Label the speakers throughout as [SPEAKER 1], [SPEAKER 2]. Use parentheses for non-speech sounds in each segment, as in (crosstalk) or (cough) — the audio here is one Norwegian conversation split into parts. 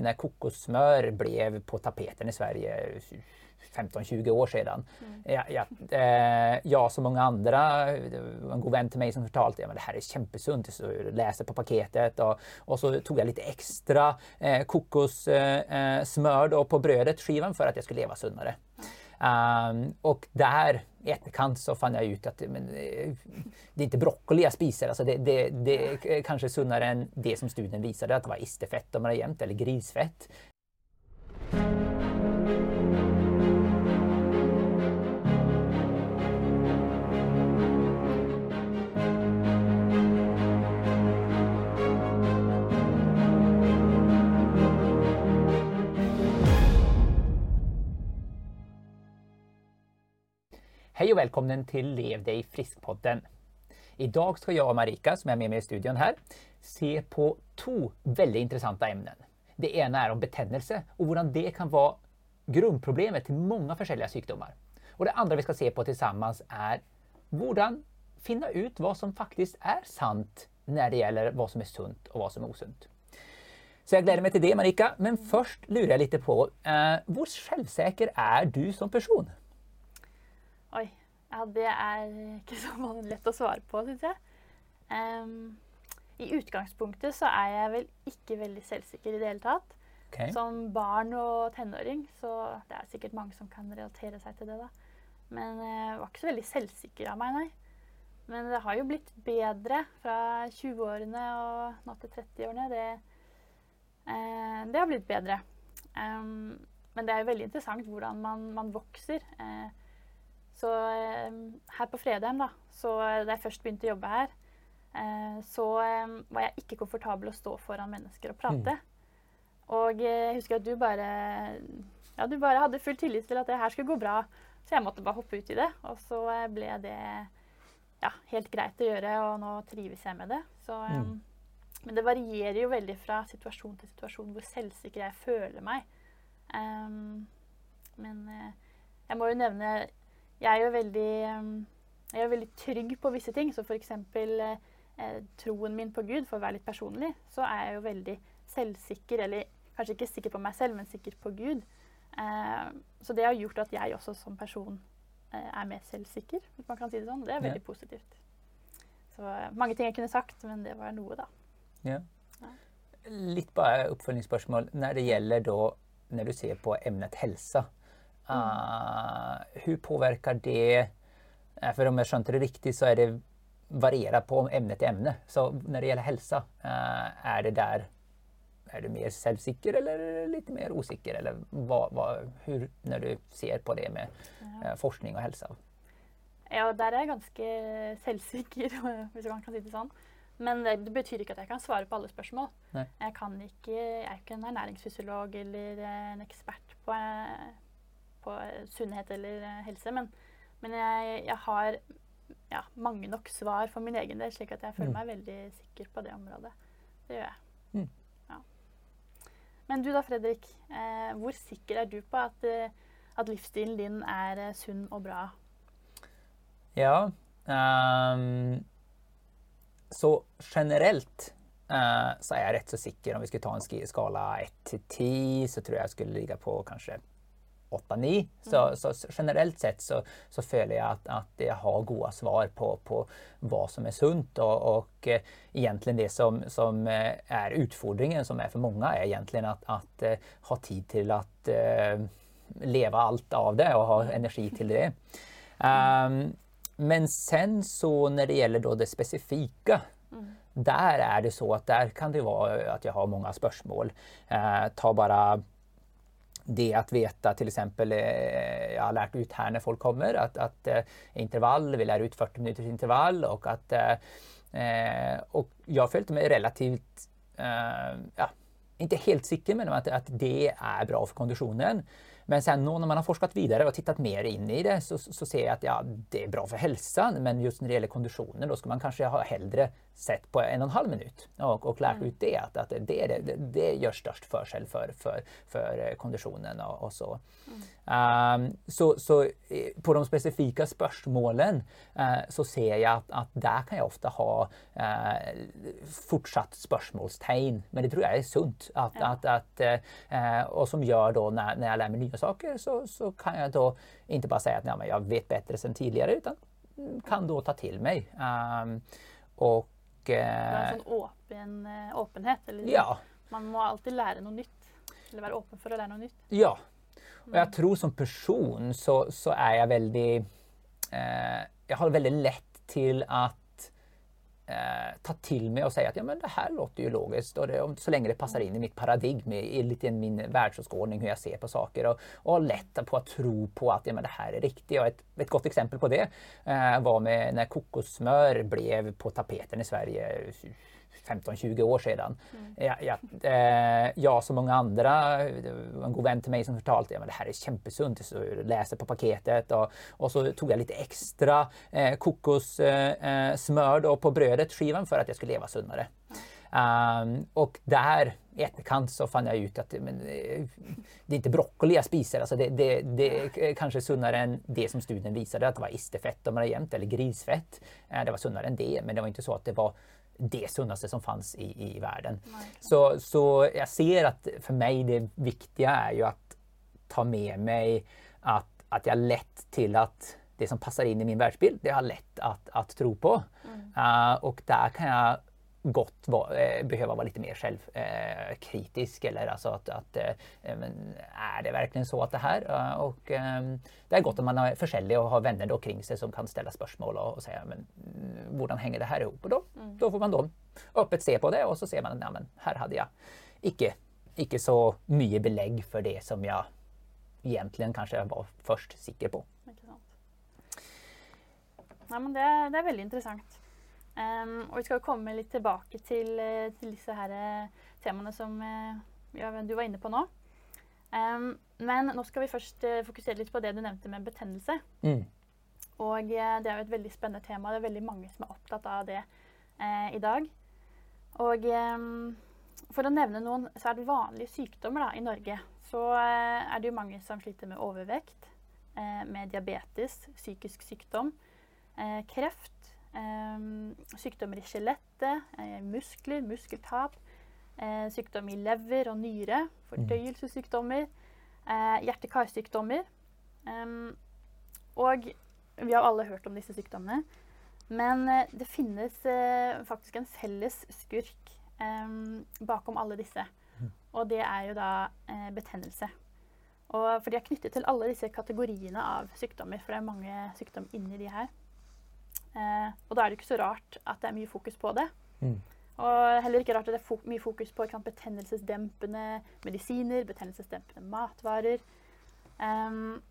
[SPEAKER 1] När kokossmör blev på tapeten i Sverige 15-20 år sedan. Mm. Ja, ja, eh, jag som många andra, en god vän till mig som fortalte att det här är kämpesunt. Så jag läste på paketet och, och så tog jag lite extra eh, kokossmör eh, på brödet, skivan, för att jag skulle leva sundare. Mm. Um, och där i etterkant så fann jag ut att men, eh, det är inte broccoli jag spiser. Alltså det, det, det är kanske sunnare än det som studien visade, att det var istefett om man har jämt, eller grisfett. Hej och välkommen till Lev dig frisk-podden. Idag ska jag och Marika, som är med mig i studion här, se på to väldigt intressanta ämnen. Det ena är om betennelse och hur det kan vara grundproblemet till många olika sjukdomar. Och det andra vi ska se på tillsammans är hur finna ut vad som faktiskt är sant när det gäller vad som är sunt och vad som är osunt. Så jag gleder meg til det Marika, men først lurer jeg litt på, eh, hvor selvsikker er du som person?
[SPEAKER 2] Ja, det er ikke så lett å svare på, syns jeg. Um, I utgangspunktet så er jeg vel ikke veldig selvsikker i det hele tatt. Okay. Som barn og tenåring, så det er sikkert mange som kan relatere seg til det. da. Men jeg var ikke så veldig selvsikker av meg, nei. Men det har jo blitt bedre fra 20-årene og nå til 30-årene. Det, eh, det, har blitt bedre. Um, men det er jo veldig interessant hvordan man, man vokser. Eh, så eh, her på Fredheim, da, så da jeg først begynte å jobbe her, eh, så eh, var jeg ikke komfortabel å stå foran mennesker og prate. Mm. Og jeg husker at du bare Ja, du bare hadde full tillit til at det her skulle gå bra. Så jeg måtte bare hoppe ut i det. Og så ble det ja, helt greit å gjøre, og nå trives jeg med det. Så, mm. Men det varierer jo veldig fra situasjon til situasjon hvor selvsikker jeg føler meg. Um, men jeg må jo nevne jeg er jo veldig, jeg er veldig trygg på visse ting. Så f.eks. Eh, troen min på Gud, for å være litt personlig, så er jeg jo veldig selvsikker. Eller kanskje ikke sikker på meg selv, men sikker på Gud. Eh, så det har gjort at jeg også som person eh, er mer selvsikker, hvis man kan si det sånn. Det er veldig ja. positivt. Så eh, mange ting jeg kunne sagt, men det var noe, da.
[SPEAKER 1] Ja. ja. Litt bare oppfølgingsspørsmål. Når det gjelder da, når du ser på emnet helse, Uh, hur påverkar det? Uh, för om jag skönte det riktigt så är det varierar på ämne till ämne. Så när det gäller hälsa, uh, är det där är du mer selvsikker eller lite mer osäker? Eller vad, vad, hur, när du ser på det med ja. forskning och hälsa?
[SPEAKER 2] Ja, der er jeg ganske selvsikker, hvis (laughs) man kan si det sånn. Men det, det, betyr ikke at jeg kan svare på alle spørsmål. Nei. Jeg, kan ikke, jeg er ikke en ernæringsfysiolog eller en ekspert på på sunnhet eller eh, helse. Men, men jeg, jeg, har ja, mange nok svar for min egen del, slik at jeg føler mm. meg veldig sikker på det området. Det gjør jeg. Mm. Ja. Men du da, Fredrik. Eh, hvor sikker er du på at, eh, at livsstilen din er eh, sunn og bra?
[SPEAKER 1] Ja um, Så generelt uh, så er jeg rett så sikker. Om vi skulle ta en skala 1 til 10, så tror jeg jeg skulle ligge på kanskje 8-9. Så, mm. så, generellt sett så, så føler jeg at, at jeg har gode svar på, på hva som er sunt. Og, og uh, egentlig det som, som uh, er utfordringen, som er for mange, er egentlig at, at uh, ha tid til å leve alt av det og ha energi til det. Um, men sen så når det gjelder det spesifikke mm. Der er det så at der kan det være at jeg har mange spørsmål. ta bare det att veta till exempel, eh, jag har lärt ut här när folk kommer att, att eh, intervall, vi lär ut 40 minuters intervall och att eh, och jag följt mig relativt, ja, ikke helt sikker, men at, at, det er bra for konditionen. Men sen när man har forsket videre og sett mer inn i det så, så ser jeg at ja, det er bra for hälsan. Men just når det gjelder konditionen da skal man kanskje ha hellre sett på en og en halv minutt och, och lärt mm. ut det. Att, at det, det, det gjør størst forskjell for, for, for konditionen og, og så. Mm. Um, så. Så eh, på de specifika spørsmålene uh, så ser jeg at, at, der kan jeg ofte ha uh, fortsatt spørsmålstegn. Men det tror jeg er sunt. At, ja. at, att, eh, och som gjør da når, når jeg lærer meg nye saker så, så kan jeg da ikke bare si at ja, men jag vet bedre sen tidligere, utan kan da ta til meg. Um, och,
[SPEAKER 2] er en sånn åpen, åpenhet? Eller
[SPEAKER 1] ja.
[SPEAKER 2] Man må alltid lære noe nytt. Eller være åpen for å lære noe nytt.
[SPEAKER 1] Ja. Og jeg tror som person så, så er jeg veldig eh, Jeg har veldig lett til at eh, ta till mig och säga att ja, men det här låter ju logiskt och det, så länge det passar in i mitt paradigm, i, lite min världsåskådning, hur jag ser på saker och, och lette på att tro på att ja, men det här är riktigt. Och ett, ett gott exempel på det eh, var med när kokossmör blev på tapeten i Sverige 15-20 år sedan. Mm. Jag, jag, eh, jag som många andra, en god vän till mig som fortalte ja, det här är kämpesunt, så läser på paketet och, och så tog jag lite extra eh, kokossmör eh, på brödet, skivan, för att jag skulle leva sundare. Mm. Um, och där i etterkant så fann jeg ut at men, eh, det er ikke brokkoli jeg spiser. Altså det, det, det er kanskje sunnere enn det som studien viste, at det var isterfett om jevnt, eller grisfett. Det var sunnere enn det, men det var ikke så at det var det sunneste som fanns i, i världen. Så, så jag ser att för mig det viktiga är ju att ta med mig att, att jag lett till att det som passar in i min världsbild, det har lätt att, att tro på. Mm. Uh, och där kan jag gott eh, behöva vara lite mer självkritisk. Eh, eller alltså att, att eh, men, är det verkligen så att det här? Eh, och, det är gott at man är forskjellig och har vänner omkring seg sig som kan ställa spörsmål och, och säga men hur mm, hänger det här ihop? Och då, mm. då får man då öppet se på det och så ser man att ja, här hade jag icke, icke så mycket belägg för det som jag egentligen kanske var först sikker på.
[SPEAKER 2] Ja, men det, det, er veldig interessant. Um, og vi skal komme litt tilbake til, eh, til disse her eh, temaene som uh, ja, du var inne på nå. Um, men nå skal vi først fokusere litt på det du nevnte med betennelse. Mm. Og det er jo et veldig spennende tema. Det er veldig mange som er opptatt av det i dag. Og eh, for å nevne noen svært vanlige sykdommer da, i Norge, så er det jo mange som sliter med overvekt, med diabetes, psykisk sykdom, kreft sykdommer i skjelettet, eh, muskler, muskeltap. Eh, sykdom i lever og nyre, fordøyelsessykdommer, eh, hjerte-karsykdommer. Ehm, og vi har alle hørt om disse sykdommene. Men det finnes faktisk en felles skurk ehm, bakom alle disse. Mm. Og det er jo da betennelse. Og for de er knyttet til alle disse kategoriene av sykdommer, for det er mange sykdom inni de her. Eh, og da er det ikke så rart at det er mye fokus på det. Mm. Og heller ikke rart at det er fo mye fokus på sant, betennelsesdempende medisiner, betennelsesdempende matvarer. Um,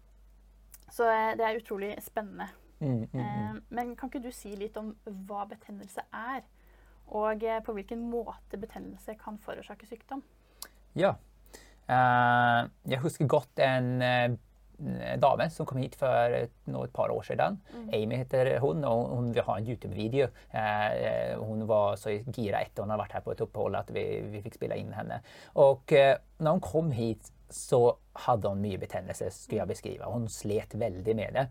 [SPEAKER 2] så eh, det er utrolig spennende. Mm, mm, um, men kan ikke du si litt om hva betennelse er? Og uh, på hvilken måte betennelse kan forårsake sykdom?
[SPEAKER 1] Ja. Uh, jeg husker godt en Eh, dame som kom hit for ett, et par år siden. Mm. Amy heter hun, og hun vil ha en Youtube-video. Eh, hun var så gira etter hun har vært her på et opphold at vi, vi fikk spela inn henne. Og eh, når hun kom hit så hade hon mye betennelse, skulle jag beskriva. Hon slet väldigt med det.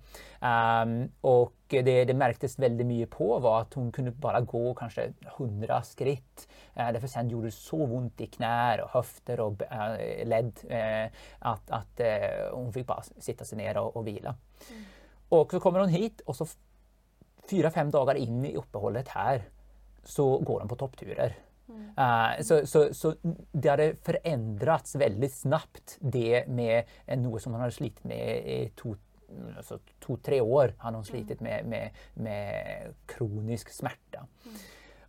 [SPEAKER 1] Um, och det, det märktes väldigt mycket på var att hon kunde bara gå kanske 100 skritt. Uh, därför sen gjorde det så ont i knær och höfter och uh, ledd uh, att, att uh, hon fick bara sitta sig ner och, och vila. Mm. Och så kommer hon hit och så fyra, fem dagar in i uppehållet här så går hon på toppturer. Uh, så, så, så, det hadde forandret veldig snabbt, det med noe som han hadde slitt med i to altså to-tre år. Han har slitt med, med, med kronisk smerte.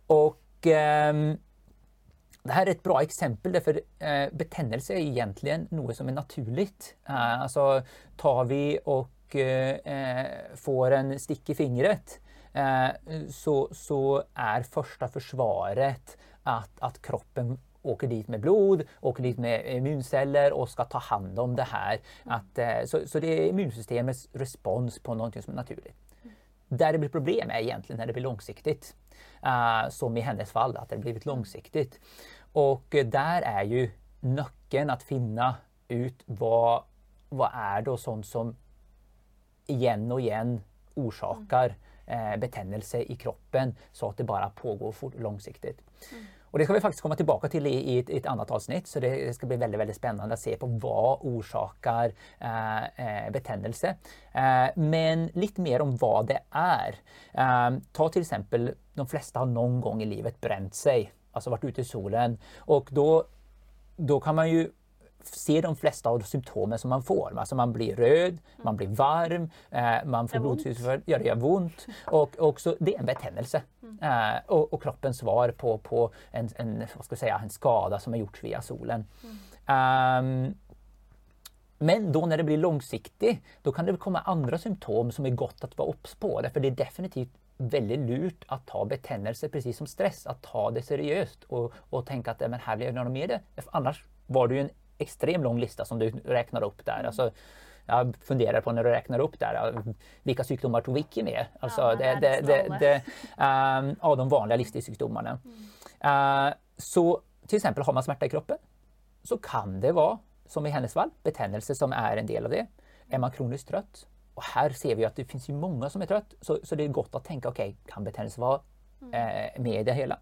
[SPEAKER 1] Og Och um, det här är ett bra eksempel, for uh, betennelse er egentlig noe som er naturlig. Uh, altså, tar vi og får en stikk i fingret så, så är första försvaret att, att kroppen åker dit med blod, åker dit med immunceller och ska ta hand om det här. Att, eh, så, så det är immunsystemets respons på någonting som är naturligt. Där det blir problem är egentligen när det blir långsiktigt. Uh, som i hennes fall, att det blivit långsiktigt. Och uh, där är ju nyckeln att finna ut vad, vad är då sånt som igen och igen orsakar uh, betennelse i kroppen så att det bara pågår långsiktigt. Mm. Och det ska vi faktiskt komma tillbaka till i, i, ett, i ett, avsnitt, så det ska bli väldigt, väldigt spännande att se på vad orsakar eh, eh betändelse. Eh, men lite mer om vad det är. Eh, ta till exempel, de flesta har någon gång i livet bränt sig, alltså varit ute i solen. Då, då kan man ju se de flesta av symptomen som man får. Alltså man blir röd, mm. man blir varm, eh, man får blodtrycksfall, ja, det gör ont. Och också, det är en betändelse. Mm. Eh, och, och, kroppens svar på, på en, en, säga, en skada som er gjort via solen. Mm. Um, men då när det blir långsiktigt, då kan det komma andra symptom som är gott att vara obs på. Därför det är definitivt väldigt lurt att ta betändelse precis som stress, att ta det seriöst och, och tänka att men här blir jag med det. Annars var det ju en extremt lång lista som du räknar upp där. Mm. Alltså, jag funderar på när du räknar upp där, vilka sjukdomar tog vilken med? Alltså ja, det, det, det, det (laughs) um, av de vanliga livsstilssjukdomarna. Mm. Uh, så till exempel har man smärta i kroppen så kan det vara, som i hennes fall, betennelse som är en del av det. Är man kroniskt trött? Och här ser vi att det finns ju många som är trött, så, så det är gott att tänka, okej, okay, kan betennelse vara mm. eh, med i det hela?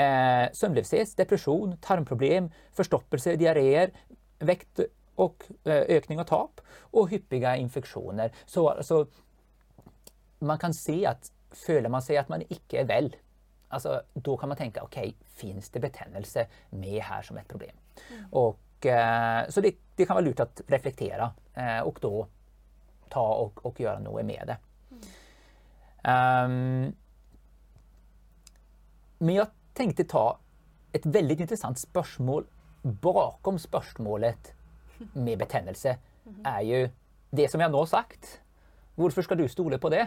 [SPEAKER 1] Eh, søvnløshet, depression, tarmproblem, forstoppelser, diareer, vekt og eh, ökning av tap og hyppige infektioner. Så altså, man kan se at føler man seg at man ikke er vel, altså, da kan man tenke ok, fins det betennelse med her som et problem? Mm. Og, eh, så det, det, kan være lurt å reflektere eh, og da ta og, og, gjøre noe med det. Mm. Um, men jag tänkte ta et veldig interessant spørsmål bakom spørsmålet med betennelse. Er jo det som jeg nå har sagt. Hvorfor skal du stole på det?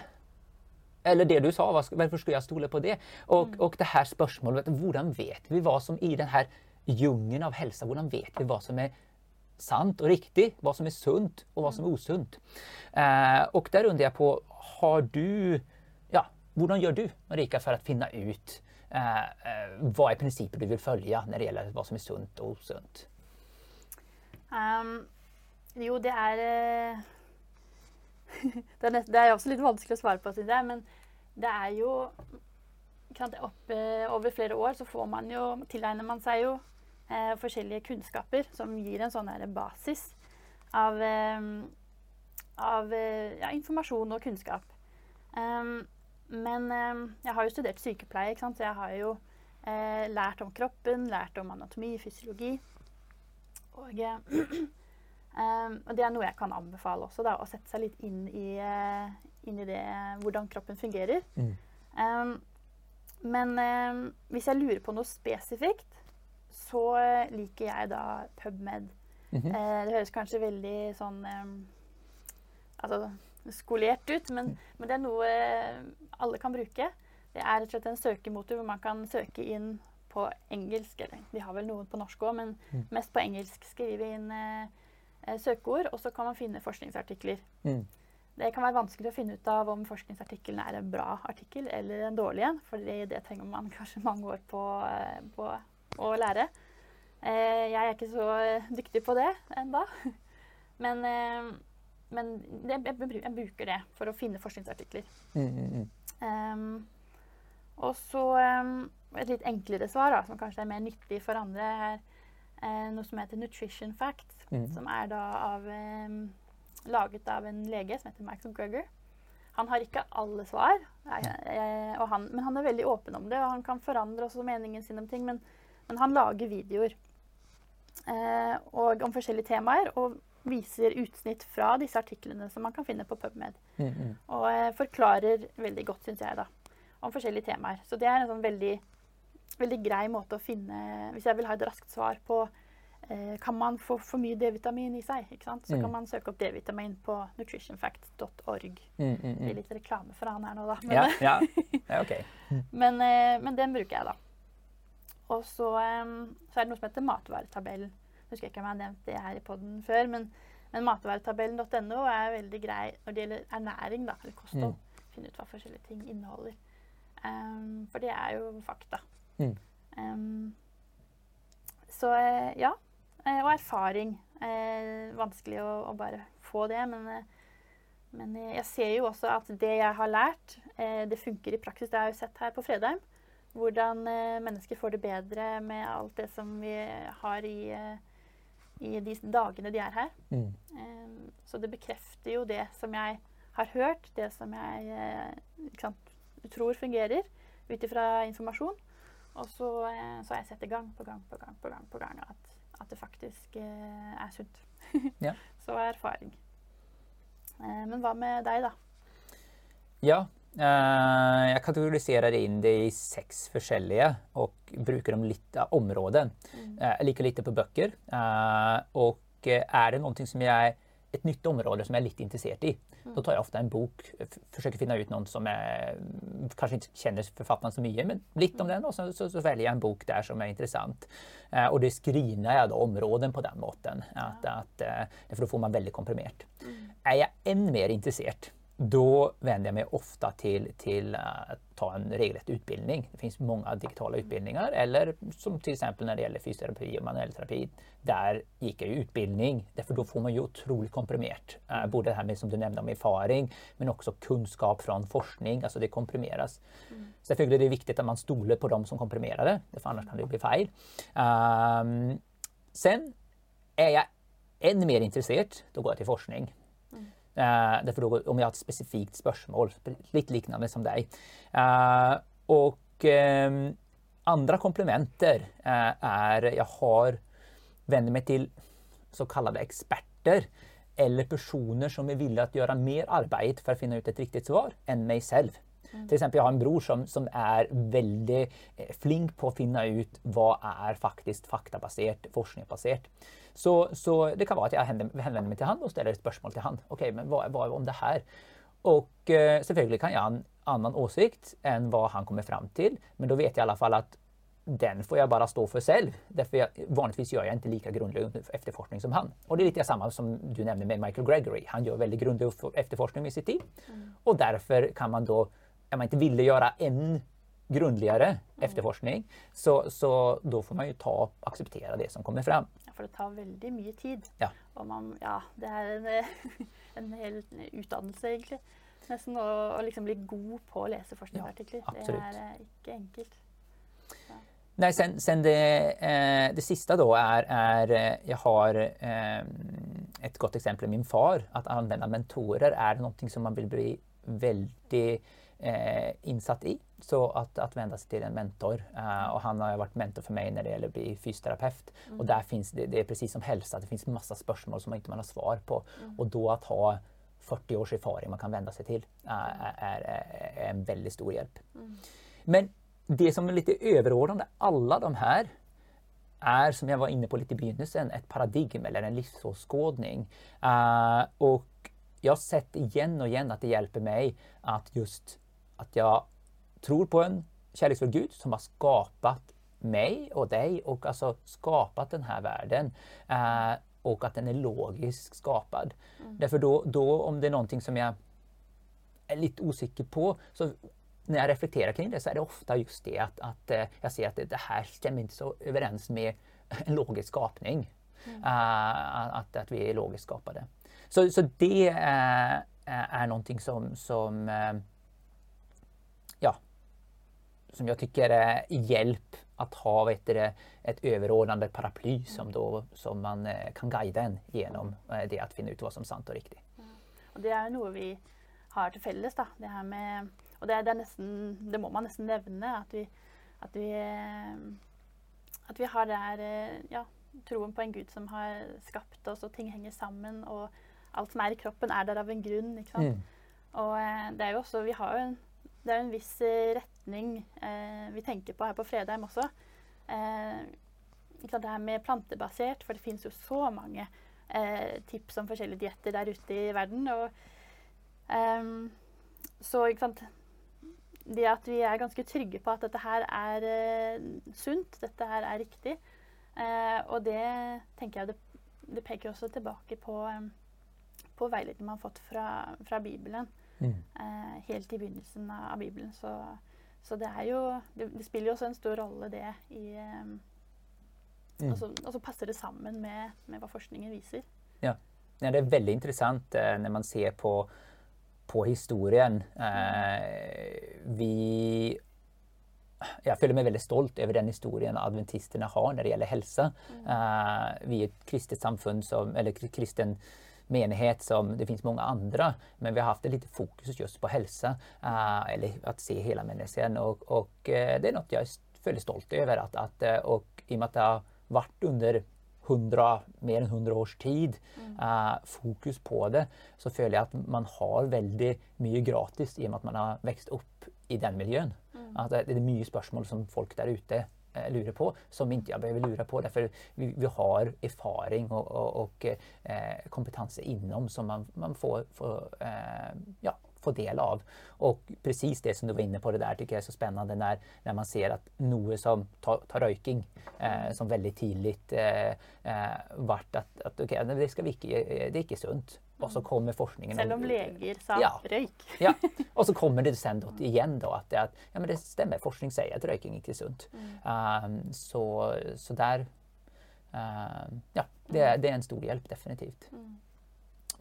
[SPEAKER 1] Eller det du sa, hvorfor skulle jeg stole på det? Og, og det her spørsmålet hvordan vet vi hva som i denne jungelen av helse hvordan vet vi hva som er sant og riktig, hva som er sunt og hva som er usunt? osunt? Uh, der där jeg på, har du, ja, Hvordan gjør du Marika for å finne ut Eh, er prinsippet du vil følge når det gjelder hva som er sunt og osunt?
[SPEAKER 2] Um, jo, det er eh, (laughs) det, er det er også litt vanskelig å svare på, synes jeg. Men det er jo opp, Over flere år så får man jo, tilegner man seg jo eh, forskjellige kunnskaper som gir en sånn basis av, eh, av ja, informasjon og kunnskap. Um, men eh, jeg har jo studert sykepleie, så jeg har jo eh, lært om kroppen, lært om anatomi, fysiologi. Og, (clears throat) eh, og, det er noe jeg kan anbefale også, da, å sette seg litt inn i, inn i det, hvordan kroppen fungerer. Mm. Um, men eh, hvis jeg lurer på noe spesifikt, så liker jeg da PubMed. Mm -hmm. det høres kanskje veldig sånn Altså skolert ut, men, men, det er noe alle kan bruke. Det er rett og slett en søkemotor hvor man kan søke inn på engelsk, eller de har vel noen på norsk òg, men mm. mest på engelsk. Skrive inn eh, eh, søkeord, og så kan man finne forskningsartikler. Mm. Det kan være vanskelig å finne ut av om forskningsartikkelen er en bra artikkel eller en dårlig en, for det trenger man (laughs) kanskje mange år på, eh, på å lære. Eh, jeg er ikke så eh, dyktig på det enda. (laughs) Men eh, men det, jeg, jeg, bruker det for å finne forskningsartikler. Mm, mm. Um, og så um, et litt enklere svar, da, som kanskje er mer nyttig for andre, er uh, noe som heter Nutrition Facts. Mm. Som er da av, um, laget av en lege som heter Max McGregor. Han har ikke alle svar, jeg, han, men han er veldig åpen om det. Og han kan forandre også meningen sin om ting, men, men han lager videoer uh, og om forskjellige temaer. og viser utsnitt fra disse artiklene som man kan finne på PubMed. Mm, mm. Og eh, forklarer veldig godt, syns jeg, da, om forskjellige temaer. Så det er en sånn veldig, veldig grei måte å finne Hvis jeg vil ha et raskt svar på eh, kan man få for mye D-vitamin i seg, ikke sant? så mm. kan man søke opp D-vitamin på nutritionfacts.org. Det blir litt reklame for han her nå, da.
[SPEAKER 1] Men, ja, ja. (laughs) ja okay. (laughs)
[SPEAKER 2] men, eh, men, den bruker jeg, da. Og så, eh, så er det noe som heter matvaretabellen husker ikke om jeg har nevnt det her i poden før, men, men matvaretabellen.no er veldig grei når det gjelder ernæring, da, eller kosthold. Mm. Finne ut hva forskjellige ting inneholder. Um, for det er jo fakta. Mm. Um, så eh, ja. Eh, og erfaring. Eh, vanskelig å, å, bare få det, men, eh, men jeg ser jo også at det jeg har lært, eh, det funker i praksis. Det har jeg jo sett her på Fredheim. hvordan eh, mennesker får det bedre med alt det som vi har i, eh, i de dagene de er her. Mm. Um, så det bekrefter jo det som jeg har hørt, det som jeg eh, sant, tror fungerer ut ifra informasjon. Og så, eh, så, har jeg sett det gang på gang på gang på gang, på gang at, at det faktisk eh, er sunt. (laughs) ja. Så erfaring. Eh, men hva med deg, da?
[SPEAKER 1] Ja, jeg kategoriserer inn det i seks forskjellige og bruker dem litt av områden. Mm. Eh, jeg liker litt på bøker. og er det noe som jeg et nytt område som jeg er litt interessert i. Mm. Da tar jeg ofte en bok, forsøker å finne ut noen som jeg kanskje ikke kjenner forfatteren så mye, men litt om den, og så, så, så, velger jeg en bok der som er interessant. Eh, og det screener jeg da områden på den måten. At, at, eh, for da får man veldig komprimert. Mm. Er jeg enn mer interessert da vänder jag mig ofta till, till att ta en regelrätt utbildning. Det finns många digitala utbildningar eller som till exempel när det gäller fysioterapi och manuell terapi. Där gick jag ju utbildning, därför då får man ju otroligt komprimerat. Uh, både det här med som du nämnde om erfaring men också kunskap från forskning, alltså det komprimeras. Mm. Selvfølgelig tycker det viktigt att man stoler på dem som komprimerar det, för annars kan det bli fel. Um, sen är jag än mer intresserad, då går jag till forskning. Eh, derfor om jeg har et spesifikt spørsmål, litt lignende som deg. Eh, og eh, andre komplementer er Jeg har venner meg til såkalte eksperter eller personer som er villige til å gjøre mer arbeid for å finne ut et riktig svar enn meg selv. Mm. jeg har en bror som, som er väldigt eh, flink på å finne ut hva er faktisk faktabasert, forskningsbasert. Så, så, det kan være at jeg henvender meg til han og stiller et spørsmål til han. Ok, men hva, hva om det her? Og eh, selvfølgelig kan jeg ha en annen åsikt enn hva han kommer fram til, men da vet jeg i alle fall at den får jeg bare stå for selv. Derfor jeg, vanligvis gjør jeg ikke like grundig efterforskning som han. Og det er litt det samme som du nevner med Michael Gregory. Han gjør veldig grundig efterforskning i sitt tid. Mm. Og derfor kan man da om man ikke ville gjøre än grundligere mm. efterforskning, så, så då får man ju ta og akseptere det som kommer fram.
[SPEAKER 2] Ja, for det tar veldig mye tid.
[SPEAKER 1] Ja.
[SPEAKER 2] Og man, ja, det er en, (laughs) en hel utdannelse, egentlig. Nesten å, å liksom bli god på å lese forskningsartikler. Ja, det er ikke enkelt.
[SPEAKER 1] Ja. Nei, sen, sen det, eh, det, siste da er, er eh, Jeg har eh, et godt eksempel. Min far. At anvende mentorer er noe som man vil bli veldig eh, innsatt i. Så att, att vända sig till en mentor. Uh, och han har vært mentor for meg når det gjelder å bli fysioterapeut. Mm. Och där finns det, det er precis som hälsa, det finns masse spørsmål som man ikke har svar på. Mm. Og da att ha 40 års erfaring man kan vende seg til, uh, er, er, en veldig stor hjelp. Mm. Men det som er litt overordnede, alle de her er, som jeg var inne på litt i begynnelsen, et paradigm eller en livsåskådning. Uh, og jeg har sett igjen og igjen at det hjelper meg at just at jeg tror på en kärleksfull Gud som har skapat meg og deg og altså skapat denne verden. Eh, och att den er logisk skapad. Mm. Därför då, då, om det er noe som jeg er litt usikker på, så når jeg reflekterer kring det, så er det ofte just det at, at eh, jeg ser at det, det her stemmer ikke så overens med (laughs) en logisk skapning. Mm. Uh, at, at, vi er logisk skapade. Så, så det uh, er noe som, som uh, ja, som jag tycker är hjälp att ha vet du, ett överordnande paraply som, då, som man eh, kan guide en gjennom eh, det å finne ut hva som er sant og riktig. Mm.
[SPEAKER 2] Og det er noe vi har til felles. da, det her med, Og det, det, nesten, det må man nesten nevne. At vi, at vi, eh, at vi har der, ja, troen på en Gud som har skapt oss, og ting henger sammen. Og alt som er i kroppen, er der av en grunn. ikke sant? Mm. Og det er jo også, Vi har jo en det er en viss eh, retning eh, vi tenker på her på Fredheim også. Eh, det her med plantebasert, for det finnes jo så mange eh, tips om forskjellige dietter der ute i verden. Og, ehm, så Det at vi er ganske trygge på at dette her er eh, sunt, dette her er riktig, eh, og det tenker jeg det, det peker også tilbake på, på veiledningen man har fått fra, fra Bibelen. Mm. Eh, helt i begynnelsen av Bibelen. Så, så det er jo det, det, spiller jo også en stor rolle, det, i um, mm. Og så passer det sammen med, med, hva forskningen viser.
[SPEAKER 1] Ja. ja det er veldig interessant eh, når man ser på, på historien. Eh, vi jeg føler meg veldig stolt over den historien adventistene har når det gjelder helse. Mm. Uh, vi er et kristent samfunn som, eller kristen menighet som det finnes mange andre, men vi har hatt litt lite fokus just på helse. Uh, eller å se hele mennesket. Og, og uh, det er noe jeg er veldig stolt over. At, at, og i og med at det har vært under 100, mer enn 100 års tid uh, fokus på det, så føler jeg at man har veldig mye gratis i og med at man har vokst opp i den miljøen. Mm. At det, er mye spørsmål som folk der ute eh, lurer på, som ikke jeg behøver lure på. Derfor vi, vi har erfaring og, og, og eh, kompetanse innom som man, man får, får eh, ja, få del av. Og precis det som du var inne på, det der tycker jeg er så spennende når, når man ser at noe som tar, tar røyking, eh, som veldig tidlig eh, eh, at, at okay, det, skal vi ikke, det er ikke sunt. Og så kommer forskningen
[SPEAKER 2] Selv om leger sa ja, røyk.
[SPEAKER 1] ja. (laughs) Og så kommer det sendt igjen da, at, at ja, men det stemmer, forskning sier at røyking ikke er sunt. Mm. Um, så, så, der um, Ja, det, det, er en stor hjelp, definitivt. Mm.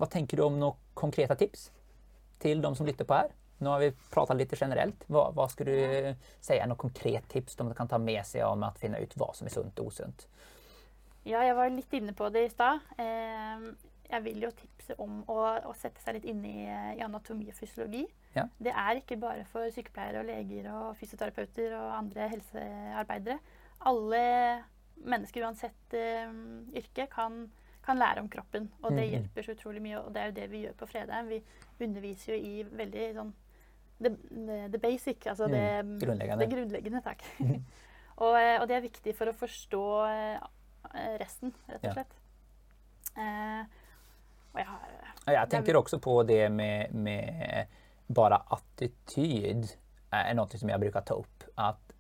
[SPEAKER 1] Hva tenker du om noen konkrete tips? til de som lytter på her? Nå har vi prata litt generelt. Hva, hva skulle du si er noen konkrete tips de kan ta med seg om å finne ut hva som er sunt og usunt?
[SPEAKER 2] Ja, jeg var litt inne på det i stad. Eh, jeg vil jo tipse om å, å sette seg litt inn i, i anatomi og fysiologi. Ja. Det er ikke bare for sykepleiere og leger og fysioterapeuter og andre helsearbeidere. Alle mennesker uansett uh, yrke kan kan lære om kroppen. Og det mm-hmm. hjelper så utrolig mye. Og det er jo det vi gjør på fredag. Vi underviser jo i veldig sånn the, the basic, altså det,
[SPEAKER 1] mm. grunnleggende.
[SPEAKER 2] det grunnleggende. Takk. Mm. (laughs) og, eh, og, det er viktig for å forstå eh, resten, rett og slett. Ja. Eh,
[SPEAKER 1] jeg, jeg tenker også på det med, med bare attityd er noe som jeg bruker ta opp. At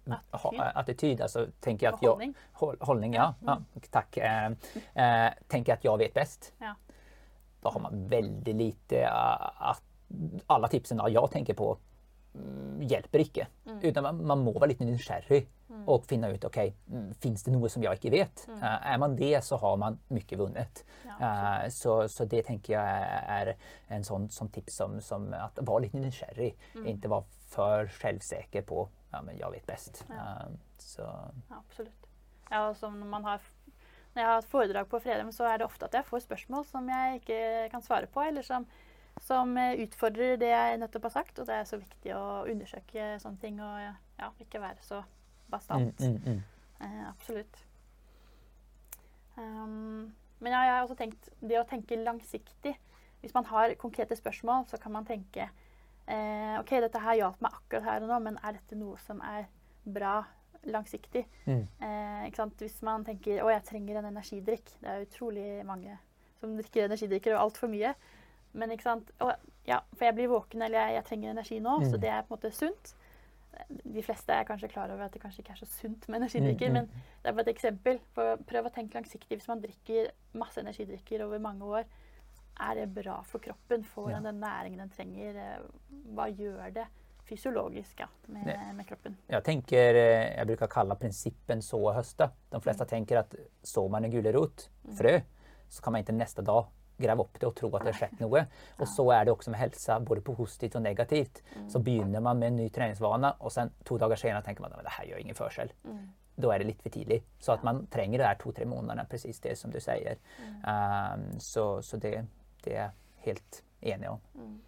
[SPEAKER 1] attityd. alltså tänker jeg jag, holdning, ja. ja takk. Eh, tenker tänker att jag vet best. Ja. Da har man veldig lite uh, at, Alle tipsene jeg tenker på hjelper ikke. Mm. Utan man, man, må være litt nysgjerrig mm. og finne ut ok, mm, fins det noe som jeg ikke vet. Mm. Uh, er man det, så har man mye vunnet. Ja, uh, så, så, det tenker jeg er en sånn, sånn tips som, som at være litt nysgjerrig. Mm. Ikke være for selvsikker på ja, men jeg vet best. Ja. Uh,
[SPEAKER 2] så. Ja, absolutt. Ja, og som man har når jeg har hatt foredrag på Fredheim, så er det ofte at jeg får spørsmål som jeg ikke kan svare på, eller som, som utfordrer det jeg nettopp har sagt. Og det er så viktig å undersøke sånne ting og ja, ikke være så bastant. Mm, mm, mm. Eh, absolutt. Um, men jeg har også tenkt det å tenke langsiktig. Hvis man har konkrete spørsmål, så kan man tenke eh, OK, dette her hjalp meg akkurat her og nå, men er dette noe som er bra langsiktig? Mm. Eh, Hvis man tenker å, jeg trenger en energidrikk Det er utrolig mange som drikker energidrikker og altfor mye. Men ikke sant? og, ja, for jeg blir våken, eller jeg, jeg trenger energi nå, mm. så det er på en måte sunt. De fleste er kanskje klar over at det kanskje ikke er så sunt med energidrikker, mm, mm. men det er bare et eksempel. Prøv å tenke langsiktig. Hvis man drikker masse energidrikker over mange år, er det bra for kroppen? Får den den næringen den trenger? Eh, hva gjør det fysiologisk ja, med, med, kroppen?
[SPEAKER 1] Jeg tenker, eh, jeg bruker kalle prinsippen så og høste. De fleste mm. tenker at så man en gulrot, mm. så kan man ikke neste dag grave opp det og tro at det har skjedd noe. Og så er det også med helsa, både positivt og negativt. Mm. Så begynner man med en ny treningsvane, og sen to dager senere tenker man at det her gjør ingen forskjell. Mm. Da er det litt for tidlig. Så at man trenger det her to-tre månedene, presis det som du sier. Mm. Um, så, så det, det er jeg helt enig om. Mm.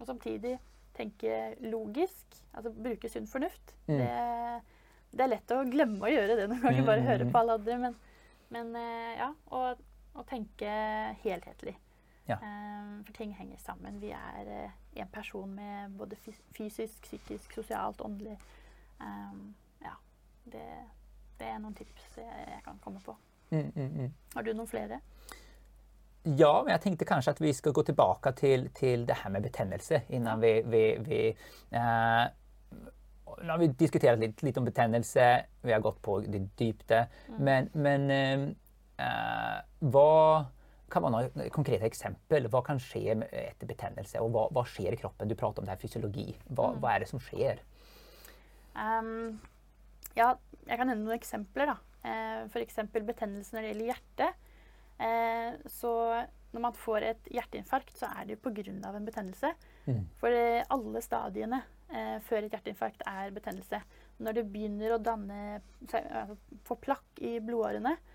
[SPEAKER 2] Og samtidig tenke logisk. Altså bruke sunn fornuft. Mm. Det, det, er lett å glemme å gjøre det noen ganger, bare høre på alle andre. Men, men ja, ja, å tenke helhetlig. Ja. Um, for ting henger sammen. Vi er uh, en person med både fysisk, psykisk, sosialt, åndelig. Um, ja, det, det, er noen tips jeg, kan komme på. Mm, mm, mm. Har du noen flere?
[SPEAKER 1] Ja, men jeg tenkte kanskje at vi skal gå tilbake til, til det her med betennelse innan vi, vi, vi eh, Nå har vi diskutert litt, litt, om betennelse, vi har gått på det dypte. Mm. Men, men eh, eh, hva kan man ha konkrete eksempel? Hva kan skje etter betennelse? Og hva, hva, skjer i kroppen? Du prater om det her fysiologi. Hva, mm. hva er det som skjer? Um,
[SPEAKER 2] ja, jeg kan nevne noen eksempler. da. Eh, F.eks. betennelse når det gjelder hjertet. Eh, så når man får et hjerteinfarkt, så er det pga. en betennelse. Mm. For alle stadiene eh, før et hjerteinfarkt er betennelse. når det begynner å danne altså, få plakk i blodårene, eh,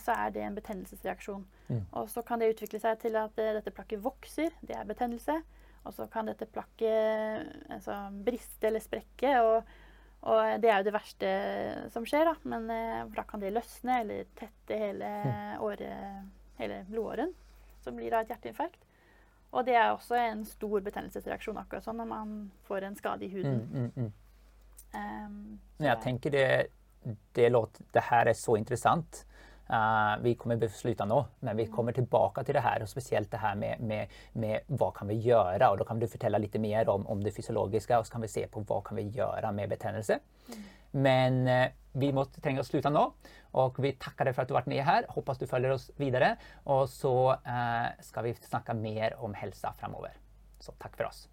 [SPEAKER 2] så er det en betennelsesreaksjon. Mm. Og så kan det utvikle seg til at eh, dette plakket vokser. Det er betennelse. Og så kan dette plakket altså, briste eller sprekke. Og, og, det er jo det verste som skjer, da. Men eh, da kan det løsne eller tette hele, mm. året, hele blodåren. Som blir av et hjerteinfarkt. Og det er også en stor betennelsesreaksjon akkurat sånn når man får en skade i huden. Mm, mm, mm.
[SPEAKER 1] Um, jeg tenker det, det, låter, det her er så interessant. Uh, vi kommer beslutte nå, men vi mm. kommer tilbake til det her. og Spesielt det her med, med, med hva kan vi gjøre. og Da kan du fortelle litt mer om, om, det fysiologiske, og så kan vi se på hva kan vi gjøre med betennelse. Mm. Men uh, vi må trenge å slutte nå. og Vi takker deg for at du har vært med her. Håper du følger oss videre. Og så uh, skal vi snakke mer om helsa framover. Så takk for oss.